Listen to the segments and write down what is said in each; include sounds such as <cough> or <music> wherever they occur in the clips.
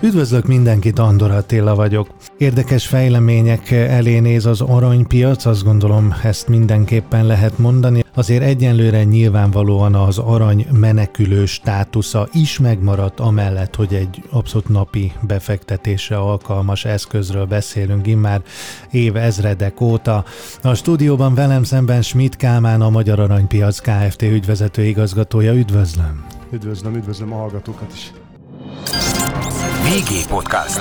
Üdvözlök mindenkit, Andor Attila vagyok. Érdekes fejlemények elé néz az aranypiac, azt gondolom ezt mindenképpen lehet mondani. Azért egyenlőre nyilvánvalóan az arany menekülő státusza is megmaradt, amellett, hogy egy abszolút napi befektetésre alkalmas eszközről beszélünk immár év ezredek óta. A stúdióban velem szemben Schmidt Kálmán, a Magyar Aranypiac Kft. ügyvezető igazgatója. Üdvözlöm! Üdvözlöm, üdvözlöm a hallgatókat is! VG Podcast.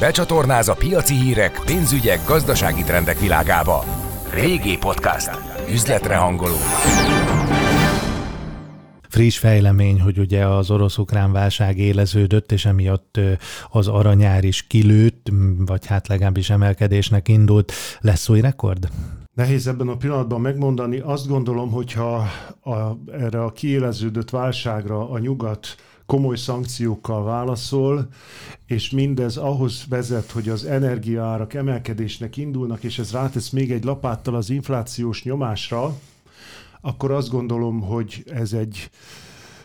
Becsatornáz a piaci hírek, pénzügyek, gazdasági trendek világába. VG Podcast. Üzletre hangoló. Friss fejlemény, hogy ugye az orosz-ukrán válság éleződött, és emiatt az aranyár is kilőtt, vagy hát legalábbis emelkedésnek indult. Lesz új rekord? Nehéz ebben a pillanatban megmondani. Azt gondolom, hogyha a, erre a kiéleződött válságra a nyugat komoly szankciókkal válaszol, és mindez ahhoz vezet, hogy az energiaárak emelkedésnek indulnak, és ez rátesz még egy lapáttal az inflációs nyomásra, akkor azt gondolom, hogy ez egy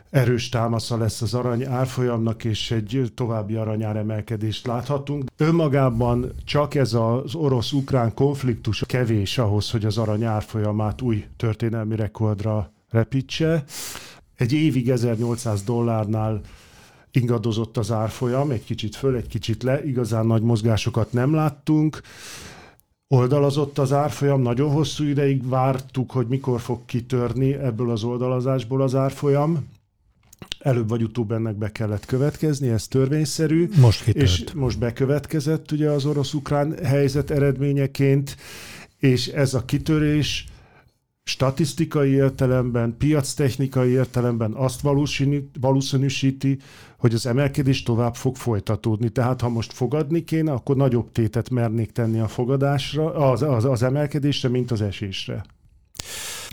erős támasza lesz az arany árfolyamnak, és egy további aranyár emelkedést láthatunk. Önmagában csak ez az orosz-ukrán konfliktus kevés ahhoz, hogy az arany árfolyamát új történelmi rekordra repítse. Egy évig 1800 dollárnál ingadozott az árfolyam, egy kicsit föl, egy kicsit le, igazán nagy mozgásokat nem láttunk. Oldalazott az árfolyam, nagyon hosszú ideig vártuk, hogy mikor fog kitörni ebből az oldalazásból az árfolyam. Előbb vagy utóbb ennek be kellett következni, ez törvényszerű. Most kitört. És most bekövetkezett ugye az orosz-ukrán helyzet eredményeként, és ez a kitörés statisztikai értelemben, piactechnikai értelemben azt valószínűsíti, hogy az emelkedés tovább fog folytatódni. Tehát ha most fogadni kéne, akkor nagyobb tétet mernék tenni a fogadásra, az, az, az emelkedésre, mint az esésre.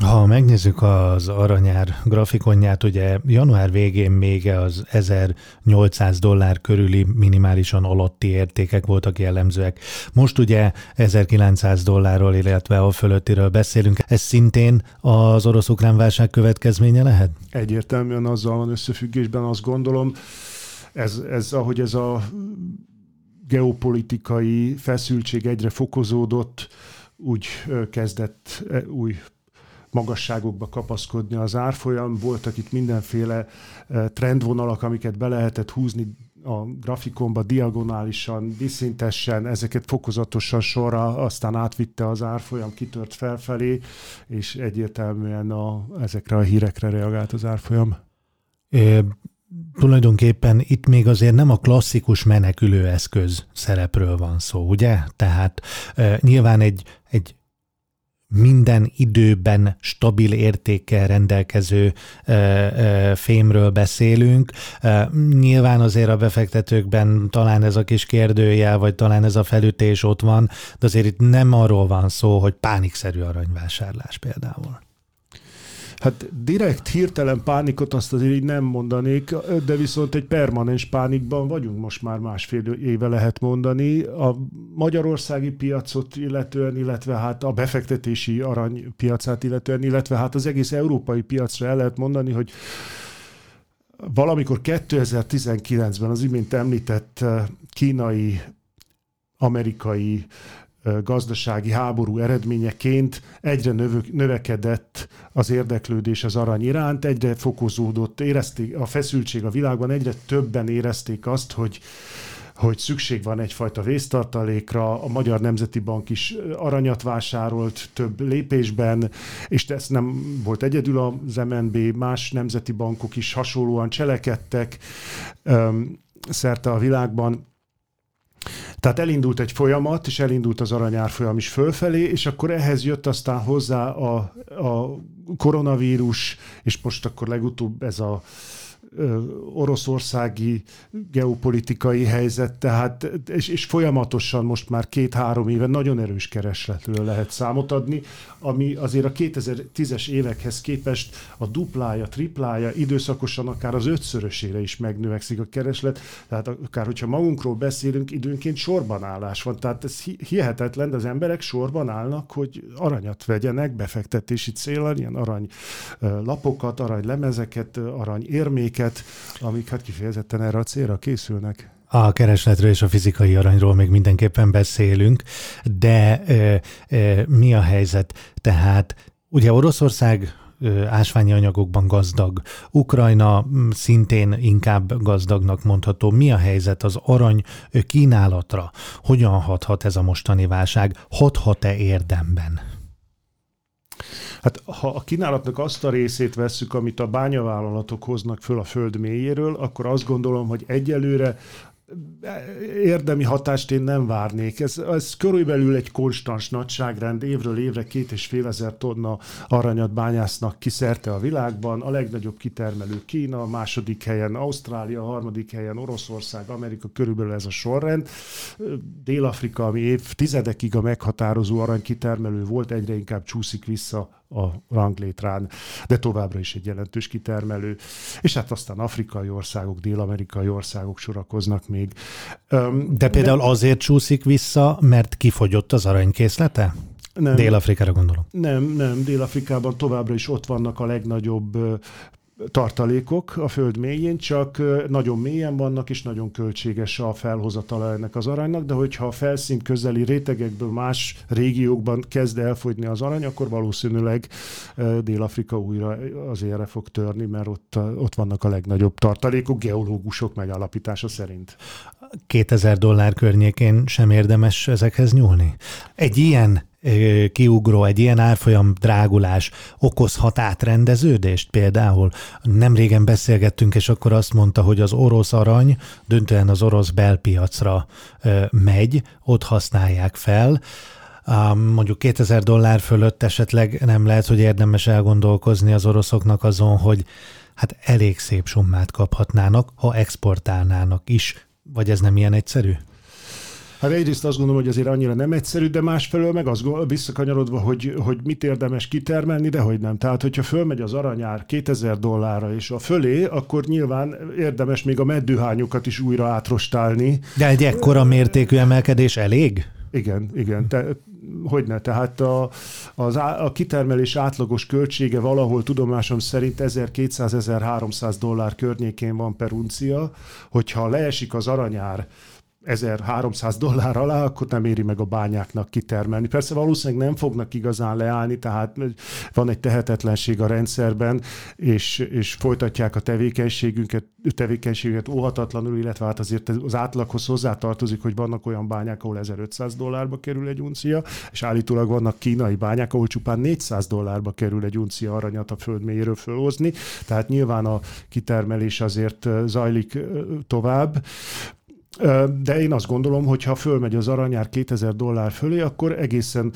Ha megnézzük az aranyár grafikonját, ugye január végén még az 1800 dollár körüli minimálisan alatti értékek voltak jellemzőek. Most ugye 1900 dollárról, illetve a fölöttiről beszélünk. Ez szintén az orosz-ukrán válság következménye lehet? Egyértelműen azzal van összefüggésben, azt gondolom, ez, ez ahogy ez a geopolitikai feszültség egyre fokozódott, úgy kezdett új magasságokba kapaszkodni az árfolyam. Voltak itt mindenféle eh, trendvonalak, amiket be lehetett húzni a grafikonba diagonálisan, diszintesen, ezeket fokozatosan sorra, aztán átvitte az árfolyam, kitört felfelé, és egyértelműen a, ezekre a hírekre reagált az árfolyam. É, tulajdonképpen itt még azért nem a klasszikus menekülő eszköz szerepről van szó, ugye? Tehát e, nyilván egy, egy minden időben stabil értékkel rendelkező ö, ö, fémről beszélünk. Nyilván azért a befektetőkben talán ez a kis kérdőjel, vagy talán ez a felütés ott van, de azért itt nem arról van szó, hogy pánikszerű aranyvásárlás például. Hát direkt hirtelen pánikot azt azért így nem mondanék, de viszont egy permanens pánikban vagyunk most már másfél éve lehet mondani. A magyarországi piacot illetően, illetve hát a befektetési aranypiacát illetően, illetve hát az egész európai piacra el lehet mondani, hogy valamikor 2019-ben az imént említett kínai, amerikai gazdasági háború eredményeként egyre növekedett az érdeklődés az arany iránt, egyre fokozódott, érezték a feszültség a világban, egyre többen érezték azt, hogy hogy szükség van egyfajta vésztartalékra, a Magyar Nemzeti Bank is aranyat vásárolt több lépésben, és ez nem volt egyedül az MNB, más nemzeti bankok is hasonlóan cselekedtek szerte a világban. Tehát elindult egy folyamat, és elindult az aranyárfolyam is fölfelé, és akkor ehhez jött aztán hozzá a, a koronavírus, és most akkor legutóbb ez a oroszországi geopolitikai helyzet, tehát, és, és folyamatosan most már két-három éve nagyon erős keresletről lehet számot adni, ami azért a 2010-es évekhez képest a duplája, triplája, időszakosan akár az ötszörösére is megnövekszik a kereslet, tehát akár hogyha magunkról beszélünk, időnként sorban állás van, tehát ez hihetetlen, de az emberek sorban állnak, hogy aranyat vegyenek befektetési célra, ilyen arany lapokat, arany lemezeket, arany érméket, amik hát kifejezetten erre a célra készülnek. A keresletről és a fizikai aranyról még mindenképpen beszélünk, de e, e, mi a helyzet? Tehát ugye Oroszország ásványi anyagokban gazdag. Ukrajna szintén inkább gazdagnak mondható. Mi a helyzet az arany kínálatra? Hogyan hathat ez a mostani válság? Hathat-e érdemben? Hát ha a kínálatnak azt a részét vesszük, amit a bányavállalatok hoznak föl a föld mélyéről, akkor azt gondolom, hogy egyelőre érdemi hatást én nem várnék. Ez, ez körülbelül egy konstans nagyságrend, évről évre két és fél ezer tonna aranyat bányásznak ki szerte a világban. A legnagyobb kitermelő Kína, a második helyen Ausztrália, a harmadik helyen Oroszország, Amerika, körülbelül ez a sorrend. Dél-Afrika, ami évtizedekig a meghatározó aranykitermelő volt, egyre inkább csúszik vissza a ranglétrán, de továbbra is egy jelentős kitermelő. És hát aztán afrikai országok, dél-amerikai országok sorakoznak még. De például de... azért csúszik vissza, mert kifogyott az aranykészlete? Nem, Dél-Afrikára gondolom. Nem, nem. Dél-Afrikában továbbra is ott vannak a legnagyobb tartalékok a föld mélyén, csak nagyon mélyen vannak, és nagyon költséges a felhozatala ennek az aranynak, de hogyha a felszín közeli rétegekből más régiókban kezd elfogyni az arany, akkor valószínűleg Dél-Afrika újra az érre fog törni, mert ott, ott vannak a legnagyobb tartalékok, geológusok megállapítása szerint. 2000 dollár környékén sem érdemes ezekhez nyúlni? Egy ilyen kiugró, egy ilyen árfolyam drágulás okozhat átrendeződést például? Nem régen beszélgettünk, és akkor azt mondta, hogy az orosz arany döntően az orosz belpiacra megy, ott használják fel. Mondjuk 2000 dollár fölött esetleg nem lehet, hogy érdemes elgondolkozni az oroszoknak azon, hogy hát elég szép summát kaphatnának, ha exportálnának is. Vagy ez nem ilyen egyszerű? Hát egyrészt azt gondolom, hogy azért annyira nem egyszerű, de másfelől meg az visszakanyarodva, hogy, hogy mit érdemes kitermelni, de hogy nem. Tehát, hogyha fölmegy az aranyár 2000 dollárra és a fölé, akkor nyilván érdemes még a meddőhányokat is újra átrostálni. De egy ekkora mértékű emelkedés elég? Igen, igen. Te, hogy ne, tehát a, az, a kitermelés átlagos költsége valahol tudomásom szerint 1200-1300 dollár környékén van per uncia, hogyha leesik az aranyár 1300 dollár alá, akkor nem éri meg a bányáknak kitermelni. Persze valószínűleg nem fognak igazán leállni, tehát van egy tehetetlenség a rendszerben, és, és folytatják a tevékenységünket, tevékenységet óhatatlanul, illetve hát azért az átlaghoz hozzátartozik, hogy vannak olyan bányák, ahol 1500 dollárba kerül egy uncia, és állítólag vannak kínai bányák, ahol csupán 400 dollárba kerül egy uncia aranyat a föld mélyéről fölhozni, tehát nyilván a kitermelés azért zajlik tovább. De én azt gondolom, hogy ha fölmegy az aranyár 2000 dollár fölé, akkor egészen,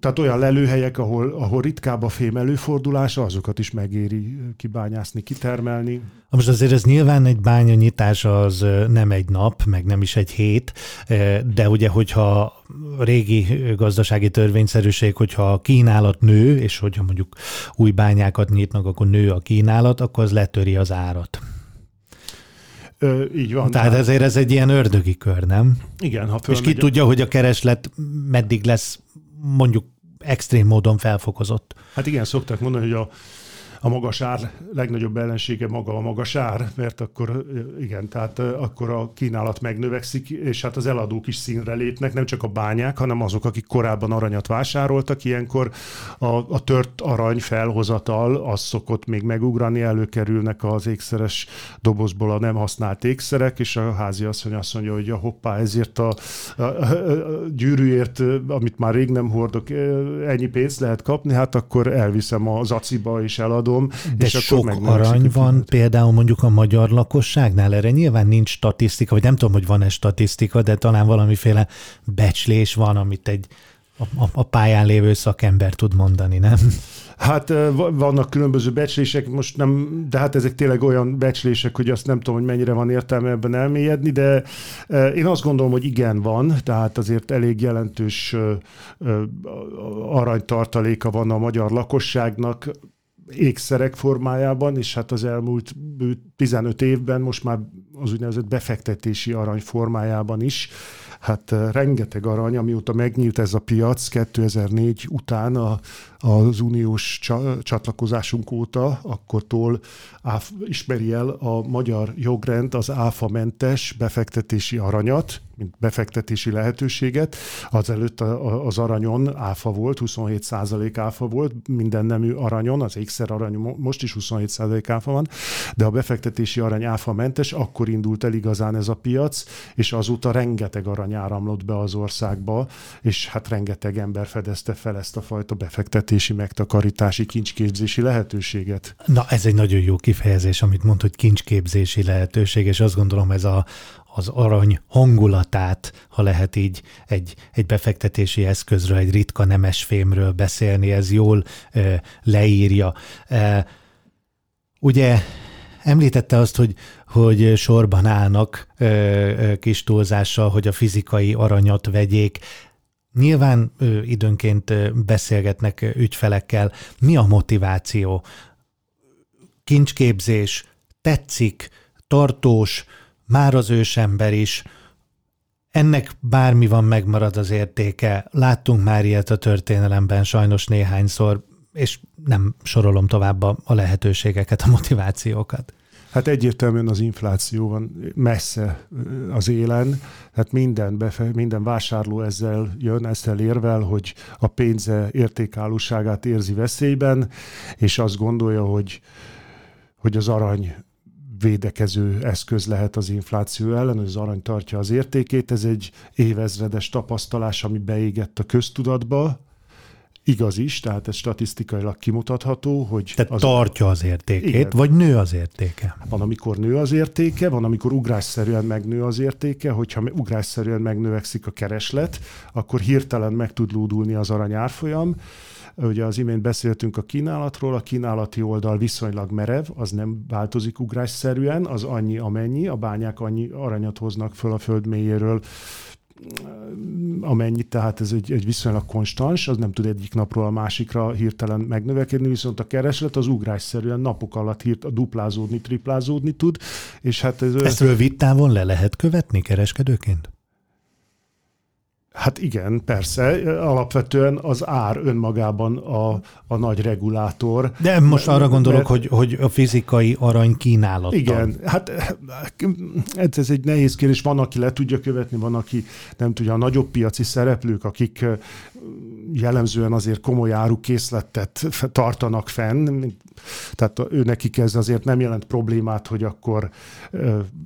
tehát olyan lelőhelyek, ahol, ahol ritkább a fém előfordulása, azokat is megéri kibányászni, kitermelni. Most azért ez nyilván egy bányanyitás az nem egy nap, meg nem is egy hét, de ugye, hogyha régi gazdasági törvényszerűség, hogyha a kínálat nő, és hogyha mondjuk új bányákat nyitnak, akkor nő a kínálat, akkor az letöri az árat. Ö, így van. Tehát ezért ez egy ilyen ördögi kör, nem? Igen. Ha És ki tudja, hogy a kereslet meddig lesz mondjuk extrém módon felfokozott. Hát igen, szokták mondani, hogy a a magas ár legnagyobb ellensége maga a magas ár, mert akkor igen, tehát akkor a kínálat megnövekszik, és hát az eladók is színre lépnek, nem csak a bányák, hanem azok, akik korábban aranyat vásároltak, ilyenkor a, a tört arany felhozatal, az szokott még megugrani, előkerülnek az ékszeres dobozból a nem használt ékszerek, és a házi asszony azt mondja, hogy a hoppá, ezért a, a, a, a gyűrűért, amit már rég nem hordok, ennyi pénzt lehet kapni, hát akkor elviszem az aciba és eladom, tudom. De és sok akkor arany van például mondjuk a magyar lakosságnál, erre nyilván nincs statisztika, vagy nem tudom, hogy van-e statisztika, de talán valamiféle becslés van, amit egy a, a pályán lévő szakember tud mondani, nem? Hát vannak különböző becslések, most nem, de hát ezek tényleg olyan becslések, hogy azt nem tudom, hogy mennyire van értelme ebben elmélyedni, de én azt gondolom, hogy igen van, tehát azért elég jelentős aranytartaléka van a magyar lakosságnak, ékszerek formájában, és hát az elmúlt 15 évben most már az úgynevezett befektetési arany formájában is. Hát rengeteg arany, amióta megnyílt ez a piac 2004 után a, az uniós csatlakozásunk óta, akkortól áf, ismeri el a magyar jogrend az áfamentes befektetési aranyat, mint befektetési lehetőséget. Azelőtt az aranyon áfa volt, 27 százalék áfa volt, minden nemű aranyon, az ékszer arany most is 27 százalék áfa van, de a befektetési arany áfa mentes, akkor indult el igazán ez a piac, és azóta rengeteg arany áramlott be az országba, és hát rengeteg ember fedezte fel ezt a fajta befektetési, megtakarítási, kincsképzési lehetőséget. Na, ez egy nagyon jó kifejezés, amit mond, hogy kincsképzési lehetőség, és azt gondolom ez a, az arany hangulatát, ha lehet így egy, egy befektetési eszközről, egy ritka nemes fémről beszélni, ez jól e, leírja. E, ugye említette azt, hogy, hogy sorban állnak e, e, kis túlzással, hogy a fizikai aranyat vegyék. Nyilván e, időnként beszélgetnek ügyfelekkel. Mi a motiváció? Kincsképzés, tetszik, tartós, már az ősember is, ennek bármi van, megmarad az értéke. Láttunk már ilyet a történelemben sajnos néhányszor, és nem sorolom tovább a lehetőségeket, a motivációkat. Hát egyértelműen az infláció van messze az élen, hát minden, befe, minden vásárló ezzel jön, ezzel érvel, hogy a pénze értékállóságát érzi veszélyben, és azt gondolja, hogy, hogy az arany védekező eszköz lehet az infláció ellen, az arany tartja az értékét. Ez egy évezredes tapasztalás, ami beégett a köztudatba, igaz is, tehát ez statisztikailag kimutatható, hogy... Tehát az tartja az értékét, igen. vagy nő az értéke? Van, amikor nő az értéke, van, amikor ugrásszerűen megnő az értéke, hogyha ugrásszerűen megnövekszik a kereslet, akkor hirtelen meg tud lódulni az arany árfolyam, Ugye az imént beszéltünk a kínálatról, a kínálati oldal viszonylag merev, az nem változik ugrásszerűen, az annyi amennyi, a bányák annyi aranyat hoznak föl a föld mélyéről, amennyi, tehát ez egy, egy viszonylag konstans, az nem tud egyik napról a másikra hirtelen megnövekedni, viszont a kereslet az ugrásszerűen napok alatt hirt, duplázódni, triplázódni tud, és hát ez... Ezt rövid távon le lehet követni kereskedőként? Hát igen, persze. Alapvetően az ár önmagában a, a nagy regulátor. De most arra gondolok, mert, hogy, hogy a fizikai arany kínálat. Igen, hát ez egy nehéz kérdés. Van, aki le tudja követni, van, aki nem tudja. A nagyobb piaci szereplők, akik jellemzően azért komoly árukészletet tartanak fenn, tehát ő nekik ez azért nem jelent problémát, hogy akkor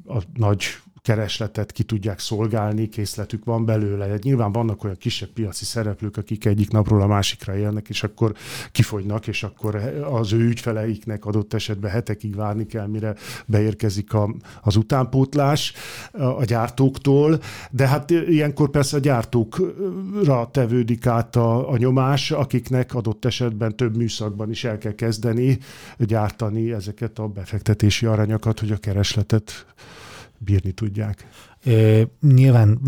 a nagy keresletet ki tudják szolgálni, készletük van belőle. Nyilván vannak olyan kisebb piaci szereplők, akik egyik napról a másikra élnek, és akkor kifogynak, és akkor az ő ügyfeleiknek adott esetben hetekig várni kell, mire beérkezik a, az utánpótlás a gyártóktól, de hát ilyenkor persze a gyártókra tevődik át a, a nyomás, akiknek adott esetben több műszakban is el kell kezdeni gyártani ezeket a befektetési aranyokat, hogy a keresletet bírni tudják. Ö, nyilván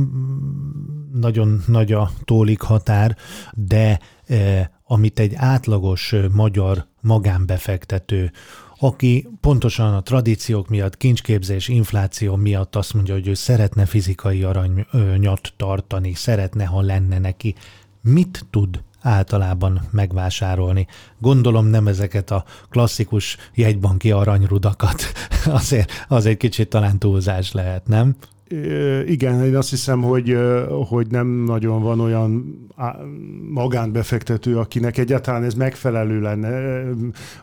nagyon nagy a tólik határ, de ö, amit egy átlagos magyar magánbefektető, aki pontosan a tradíciók miatt, kincsképzés, infláció miatt azt mondja, hogy ő szeretne fizikai aranyat tartani, szeretne, ha lenne neki, mit tud általában megvásárolni. Gondolom nem ezeket a klasszikus jegybanki aranyrudakat, <laughs> azért az egy kicsit talán túlzás lehet, nem? Igen, én azt hiszem, hogy, hogy nem nagyon van olyan magánbefektető, akinek egyáltalán ez megfelelő lenne.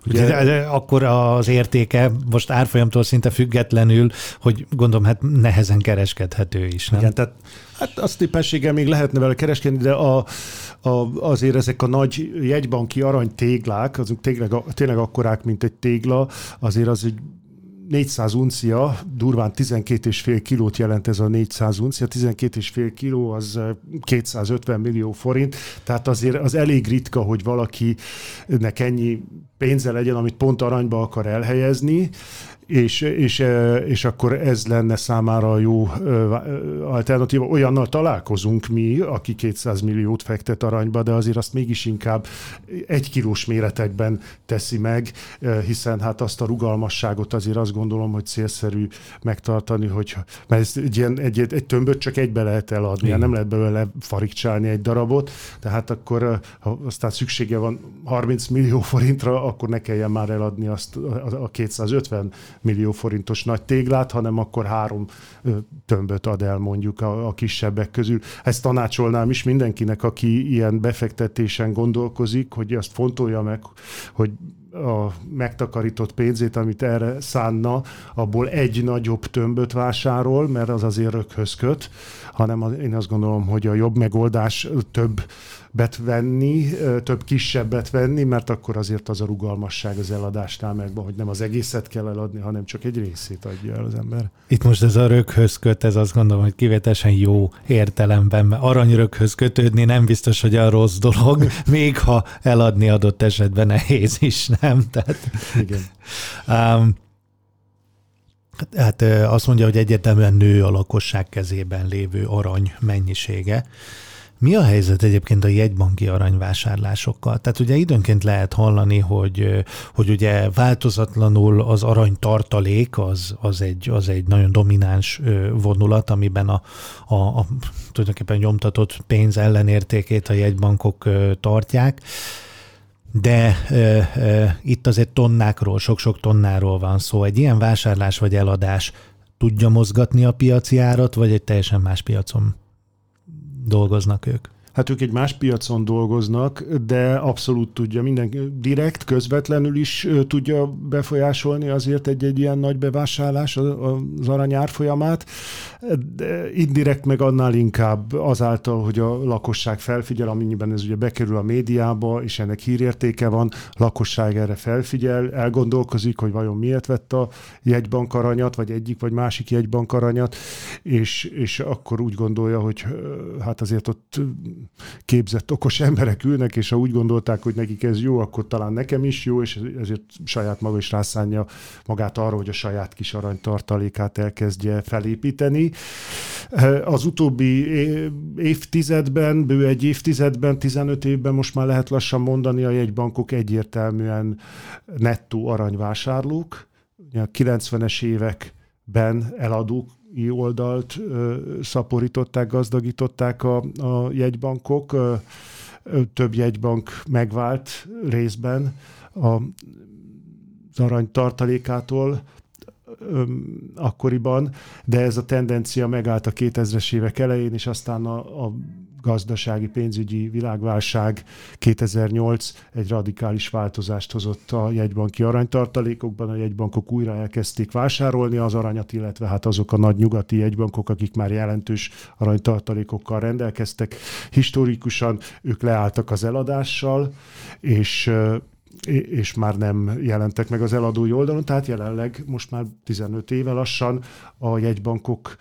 Ugye... De, de akkor az értéke most árfolyamtól szinte függetlenül, hogy gondolom, hát nehezen kereskedhető is, nem? Igen, tehát hát azt tippességgel még lehetne vele kereskedni, de a, a, azért ezek a nagy jegybanki arany téglák, azok tényleg, tényleg akkorák, mint egy tégla, azért az egy 400 uncia, durván 12,5 kilót jelent ez a 400 uncia, 12,5 kiló az 250 millió forint, tehát azért az elég ritka, hogy valakinek ennyi pénze legyen, amit pont aranyba akar elhelyezni, és, és, és akkor ez lenne számára a jó alternatíva. Olyannal találkozunk mi, aki 200 milliót fektet aranyba, de azért azt mégis inkább egy kilós méretekben teszi meg, hiszen hát azt a rugalmasságot azért azt gondolom, hogy célszerű megtartani, hogy mert ez egy, ilyen, egy, egy tömböt csak egybe lehet eladni, Igen. nem lehet belőle farigcsálni egy darabot, tehát akkor ha aztán szüksége van 30 millió forintra, akkor ne kelljen már eladni azt a 250 millió forintos nagy téglát, hanem akkor három tömböt ad el mondjuk a, a kisebbek közül. Ezt tanácsolnám is mindenkinek, aki ilyen befektetésen gondolkozik, hogy azt fontolja meg, hogy a megtakarított pénzét, amit erre szánna, abból egy nagyobb tömböt vásárol, mert az azért röghöz köt, hanem az, én azt gondolom, hogy a jobb megoldás több bet venni, több kisebbet venni, mert akkor azért az a rugalmasság az eladásnál megvan, hogy nem az egészet kell eladni, hanem csak egy részét adja el az ember. Itt most ez a röghöz köt, ez azt gondolom, hogy kivételesen jó értelemben, mert aranyröghöz kötődni nem biztos, hogy a rossz dolog, <laughs> még ha eladni adott esetben nehéz is, nem? Tehát, Igen. Um, Hát azt mondja, hogy egyértelműen nő a lakosság kezében lévő arany mennyisége. Mi a helyzet egyébként a jegybanki aranyvásárlásokkal? Tehát ugye időnként lehet hallani, hogy, hogy ugye változatlanul az arany tartalék az, az, egy, az egy nagyon domináns vonulat, amiben a, a, a tulajdonképpen nyomtatott pénz ellenértékét a jegybankok tartják. De e, e, itt azért tonnákról, sok-sok tonnáról van szó. Egy ilyen vásárlás vagy eladás tudja mozgatni a piaci árat, vagy egy teljesen más piacon dolgoznak ők? Hát ők egy más piacon dolgoznak, de abszolút tudja minden direkt, közvetlenül is tudja befolyásolni azért egy-egy ilyen nagy bevásárlás az arany árfolyamát. Indirekt meg annál inkább azáltal, hogy a lakosság felfigyel, amennyiben ez ugye bekerül a médiába, és ennek hírértéke van, lakosság erre felfigyel, elgondolkozik, hogy vajon miért vett a jegybankaranyat, vagy egyik vagy másik jegybankaranyat, és, és akkor úgy gondolja, hogy hát azért ott képzett, okos emberek ülnek, és ha úgy gondolták, hogy nekik ez jó, akkor talán nekem is jó, és ezért saját maga is rászánja magát arra, hogy a saját kis aranytartalékát elkezdje felépíteni. Az utóbbi évtizedben, bő egy évtizedben, 15 évben most már lehet lassan mondani, a jegybankok egyértelműen nettó aranyvásárlók. A 90-es években eladók oldalt szaporították, gazdagították a, a jegybankok. Több jegybank megvált részben a, az arany tartalékától akkoriban, de ez a tendencia megállt a 2000-es évek elején, és aztán a, a gazdasági pénzügyi világválság 2008 egy radikális változást hozott a jegybanki aranytartalékokban. A jegybankok újra elkezdték vásárolni az aranyat, illetve hát azok a nagy nyugati jegybankok, akik már jelentős aranytartalékokkal rendelkeztek. Historikusan ők leálltak az eladással, és és már nem jelentek meg az eladói oldalon, tehát jelenleg most már 15 éve lassan a jegybankok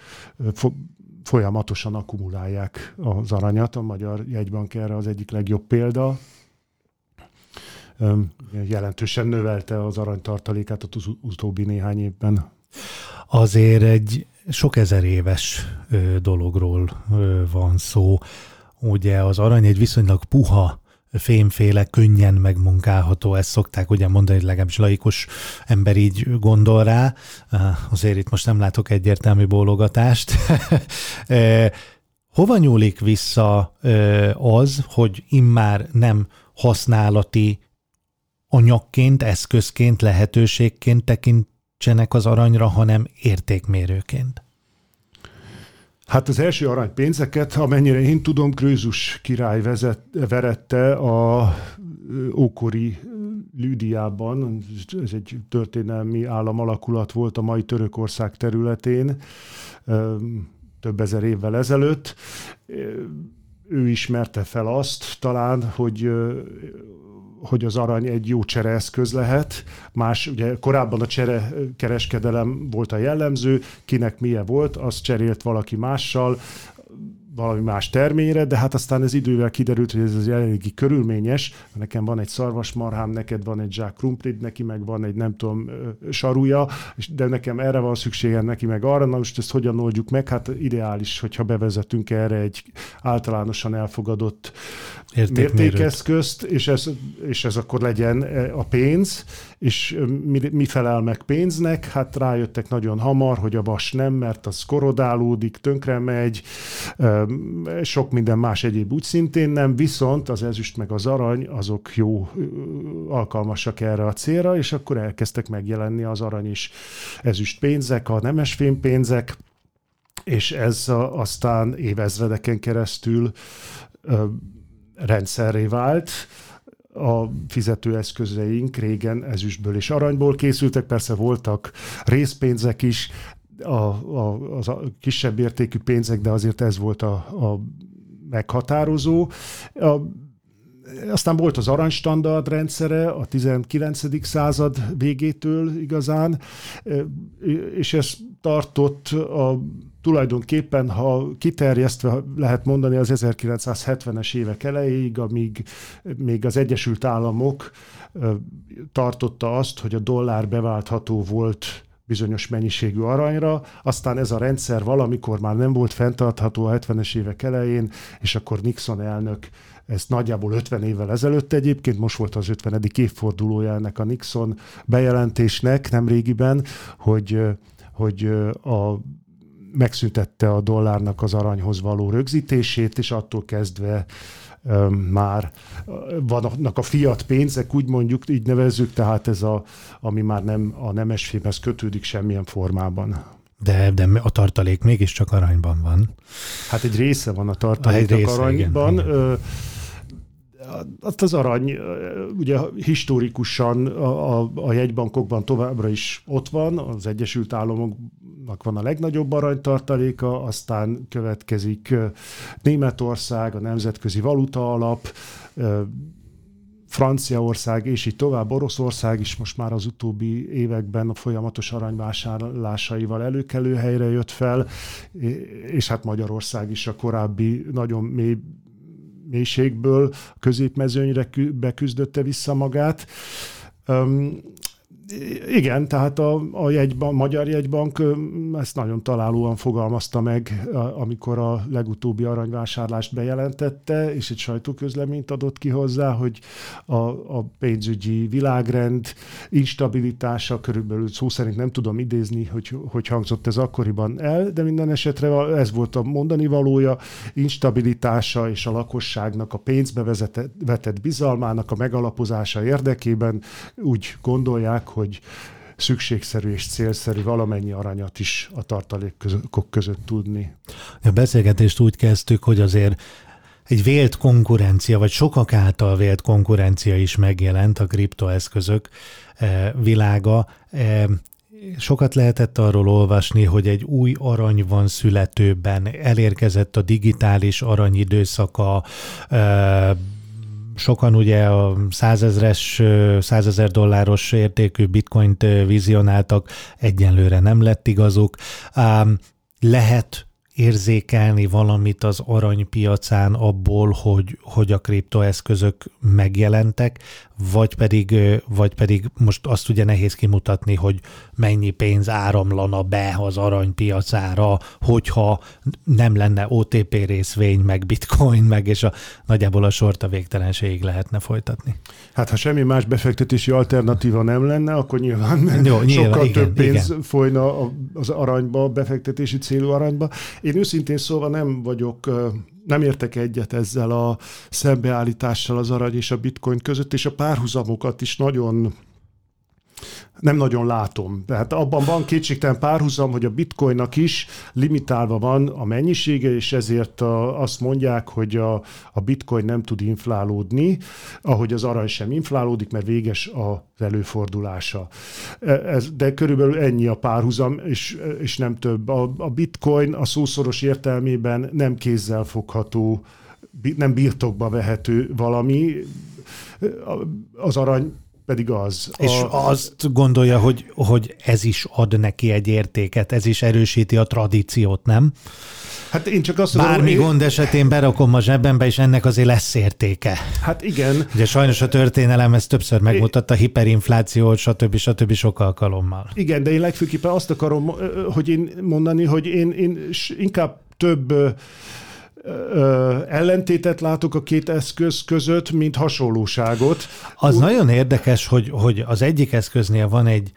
folyamatosan akkumulálják az aranyat. A Magyar Jegybank erre az egyik legjobb példa. Jelentősen növelte az aranytartalékát az utóbbi néhány évben. Azért egy sok ezer éves dologról van szó. Ugye az arany egy viszonylag puha fémféle, könnyen megmunkálható, ezt szokták ugye mondani, hogy legalábbis laikus ember így gondol rá. Azért itt most nem látok egyértelmű bólogatást. <laughs> Hova nyúlik vissza az, hogy immár nem használati anyagként, eszközként, lehetőségként tekintsenek az aranyra, hanem értékmérőként? Hát az első aranypénzeket, amennyire én tudom, Krőzus király vezet, verette a ókori Lüdiában, ez egy történelmi államalakulat volt a mai Törökország területén, több ezer évvel ezelőtt. Ő ismerte fel azt talán, hogy hogy az arany egy jó csereeszköz lehet. Más, ugye korábban a csere kereskedelem volt a jellemző, kinek milyen volt, azt cserélt valaki mással, valami más terményre, de hát aztán ez idővel kiderült, hogy ez az eléggé körülményes. Nekem van egy szarvasmarhám, neked van egy zsák krumplid, neki meg van egy nem tudom saruja, de nekem erre van szükségem, neki meg arra. Na most ezt hogyan oldjuk meg? Hát ideális, hogyha bevezetünk erre egy általánosan elfogadott mértékeszközt, és ez, és ez akkor legyen a pénz, és mi, mi felel meg pénznek? Hát rájöttek nagyon hamar, hogy a vas nem, mert az korodálódik, tönkre megy, sok minden más egyéb úgy szintén nem, viszont az ezüst meg az arany, azok jó alkalmasak erre a célra, és akkor elkezdtek megjelenni az arany is ezüst pénzek, a nemesfém pénzek, és ez aztán évezredeken keresztül rendszerré vált, a fizetőeszközeink régen ezüstből és aranyból készültek, persze voltak részpénzek is, a, a, az a kisebb értékű pénzek, de azért ez volt a, a meghatározó. A, aztán volt az aranystandard rendszere a 19. század végétől igazán, és ez tartott a tulajdonképpen, ha kiterjesztve lehet mondani az 1970-es évek elejéig, amíg még az Egyesült Államok tartotta azt, hogy a dollár beváltható volt bizonyos mennyiségű aranyra, aztán ez a rendszer valamikor már nem volt fenntartható a 70-es évek elején, és akkor Nixon elnök ezt nagyjából 50 évvel ezelőtt egyébként, most volt az 50. évfordulója ennek a Nixon bejelentésnek nem régiben, hogy, hogy a megszüntette a dollárnak az aranyhoz való rögzítését, és attól kezdve már vannak a fiat pénzek, úgy mondjuk, így nevezzük, tehát ez a, ami már nem a nemesfémhez kötődik semmilyen formában. De, de a tartalék mégiscsak aranyban van. Hát egy része van a tartaléknak aranyban. Igen, igen azt az arany, ugye historikusan a, a, a jegybankokban továbbra is ott van, az Egyesült Államoknak van a legnagyobb aranytartaléka, aztán következik Németország, a Nemzetközi Valuta Alap, Franciaország, és így tovább, Oroszország is most már az utóbbi években a folyamatos aranyvásárlásaival előkelő helyre jött fel, és hát Magyarország is a korábbi nagyon mély mélységből a középmezőnyre beküzdötte vissza magát. Igen, tehát a, a, jegybank, a Magyar Jegybank ezt nagyon találóan fogalmazta meg, amikor a legutóbbi aranyvásárlást bejelentette, és egy sajtóközleményt adott ki hozzá, hogy a, a pénzügyi világrend instabilitása, körülbelül szó szerint nem tudom idézni, hogy, hogy hangzott ez akkoriban el, de minden esetre ez volt a mondani valója, instabilitása és a lakosságnak a pénzbe vetett bizalmának a megalapozása érdekében úgy gondolják, hogy szükségszerű és célszerű valamennyi aranyat is a tartalékok között tudni. A beszélgetést úgy kezdtük, hogy azért egy vélt konkurencia, vagy sokak által vélt konkurencia is megjelent a kriptoeszközök eh, világa. Eh, sokat lehetett arról olvasni, hogy egy új arany van születőben, elérkezett a digitális arany időszaka, eh, sokan ugye a százezres, százezer dolláros értékű bitcoint vizionáltak, egyenlőre nem lett igazuk. Lehet érzékelni valamit az aranypiacán abból, hogy, hogy a kriptoeszközök megjelentek, vagy pedig, vagy pedig most azt ugye nehéz kimutatni, hogy mennyi pénz áramlana be az aranypiacára, hogyha nem lenne OTP részvény, meg bitcoin, meg és a, nagyjából a sort a végtelenségig lehetne folytatni. Hát ha semmi más befektetési alternatíva nem lenne, akkor nyilván Jó, nyilván, sokkal igen, több pénz igen. folyna az aranyba, befektetési célú aranyba. Én őszintén szóval nem vagyok nem értek egyet ezzel a szembeállítással az arany és a bitcoin között, és a párhuzamokat is nagyon nem nagyon látom. Tehát abban van kétségtelen párhuzam, hogy a bitcoinnak is limitálva van a mennyisége, és ezért a, azt mondják, hogy a, a bitcoin nem tud inflálódni, ahogy az arany sem inflálódik, mert véges az előfordulása. E, ez, de körülbelül ennyi a párhuzam, és, és nem több. A, a bitcoin a szószoros értelmében nem kézzel fogható, nem birtokba vehető valami, az arany pedig az. És a... azt gondolja, hogy, hogy ez is ad neki egy értéket, ez is erősíti a tradíciót, nem? Hát én csak azt Bármi mondom, gond esetén berakom a zsebembe, és ennek azért lesz értéke. Hát igen. Ugye sajnos a történelem ezt többször megmutatta, hiperinfláció, stb. stb. sok alkalommal. Igen, de én legfőképpen azt akarom, hogy én mondani, hogy én, én inkább több ellentétet látok a két eszköz között, mint hasonlóságot. Az Úgy... nagyon érdekes, hogy, hogy az egyik eszköznél van egy,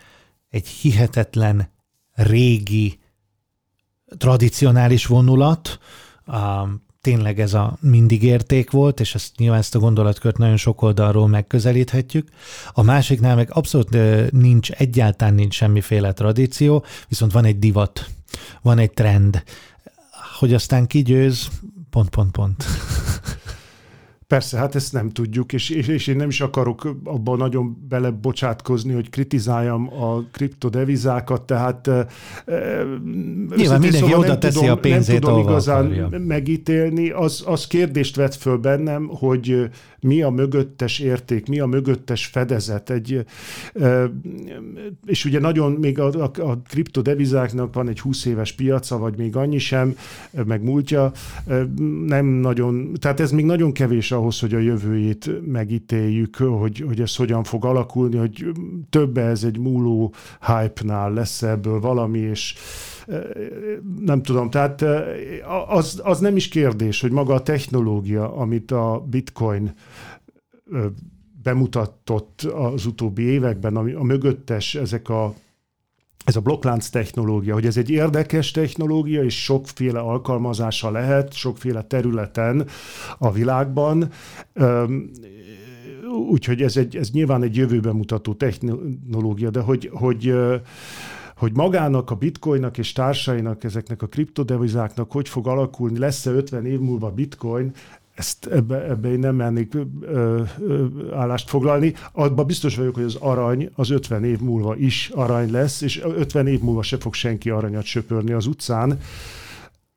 egy hihetetlen régi, tradicionális vonulat, um, tényleg ez a mindig érték volt, és ezt nyilván ezt a gondolatkört nagyon sok oldalról megközelíthetjük. A másiknál meg abszolút nincs, egyáltalán nincs semmiféle tradíció, viszont van egy divat, van egy trend. Hogy aztán kigyőz, pont, pont, pont. <laughs> Persze, hát ezt nem tudjuk, és, és, és én nem is akarok abban nagyon belebocsátkozni, hogy kritizáljam a kriptodevizákat, tehát Nyilván mindenki szóval oda teszi tudom, a pénzét, nem tudom igazán akarja. megítélni. Az, az kérdést vet föl bennem, hogy mi a mögöttes érték, mi a mögöttes fedezet. Egy, és ugye nagyon még a, a, a kriptodevizáknak van egy 20 éves piaca, vagy még annyi sem, meg múltja, nem nagyon, tehát ez még nagyon kevés ahhoz, hogy a jövőjét megítéljük, hogy, hogy ez hogyan fog alakulni, hogy több ez egy múló hype-nál lesz ebből valami, és nem tudom, tehát az, az nem is kérdés, hogy maga a technológia, amit a bitcoin bemutatott az utóbbi években, ami a mögöttes ezek a ez a blokklánc technológia, hogy ez egy érdekes technológia, és sokféle alkalmazása lehet, sokféle területen a világban. Úgyhogy ez, egy, ez nyilván egy jövőben mutató technológia, de hogy, hogy hogy magának, a bitcoinnak és társainak, ezeknek a kriptodevizáknak hogy fog alakulni, lesz-e 50 év múlva bitcoin, ezt ebbe, ebbe én nem mennék ö, ö, állást foglalni. Abban biztos vagyok, hogy az arany az 50 év múlva is arany lesz, és 50 év múlva se fog senki aranyat söpörni az utcán.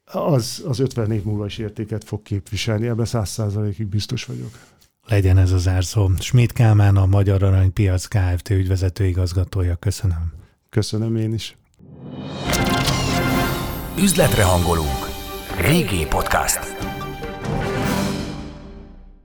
Az, az 50 év múlva is értéket fog képviselni, ebben 100%-ig biztos vagyok. Legyen ez az árszó. Schmidt Kálmán, a Magyar Aranypiac Kft. ügyvezető igazgatója. Köszönöm. Köszönöm én is. Üzletre hangolunk. Régi podcast.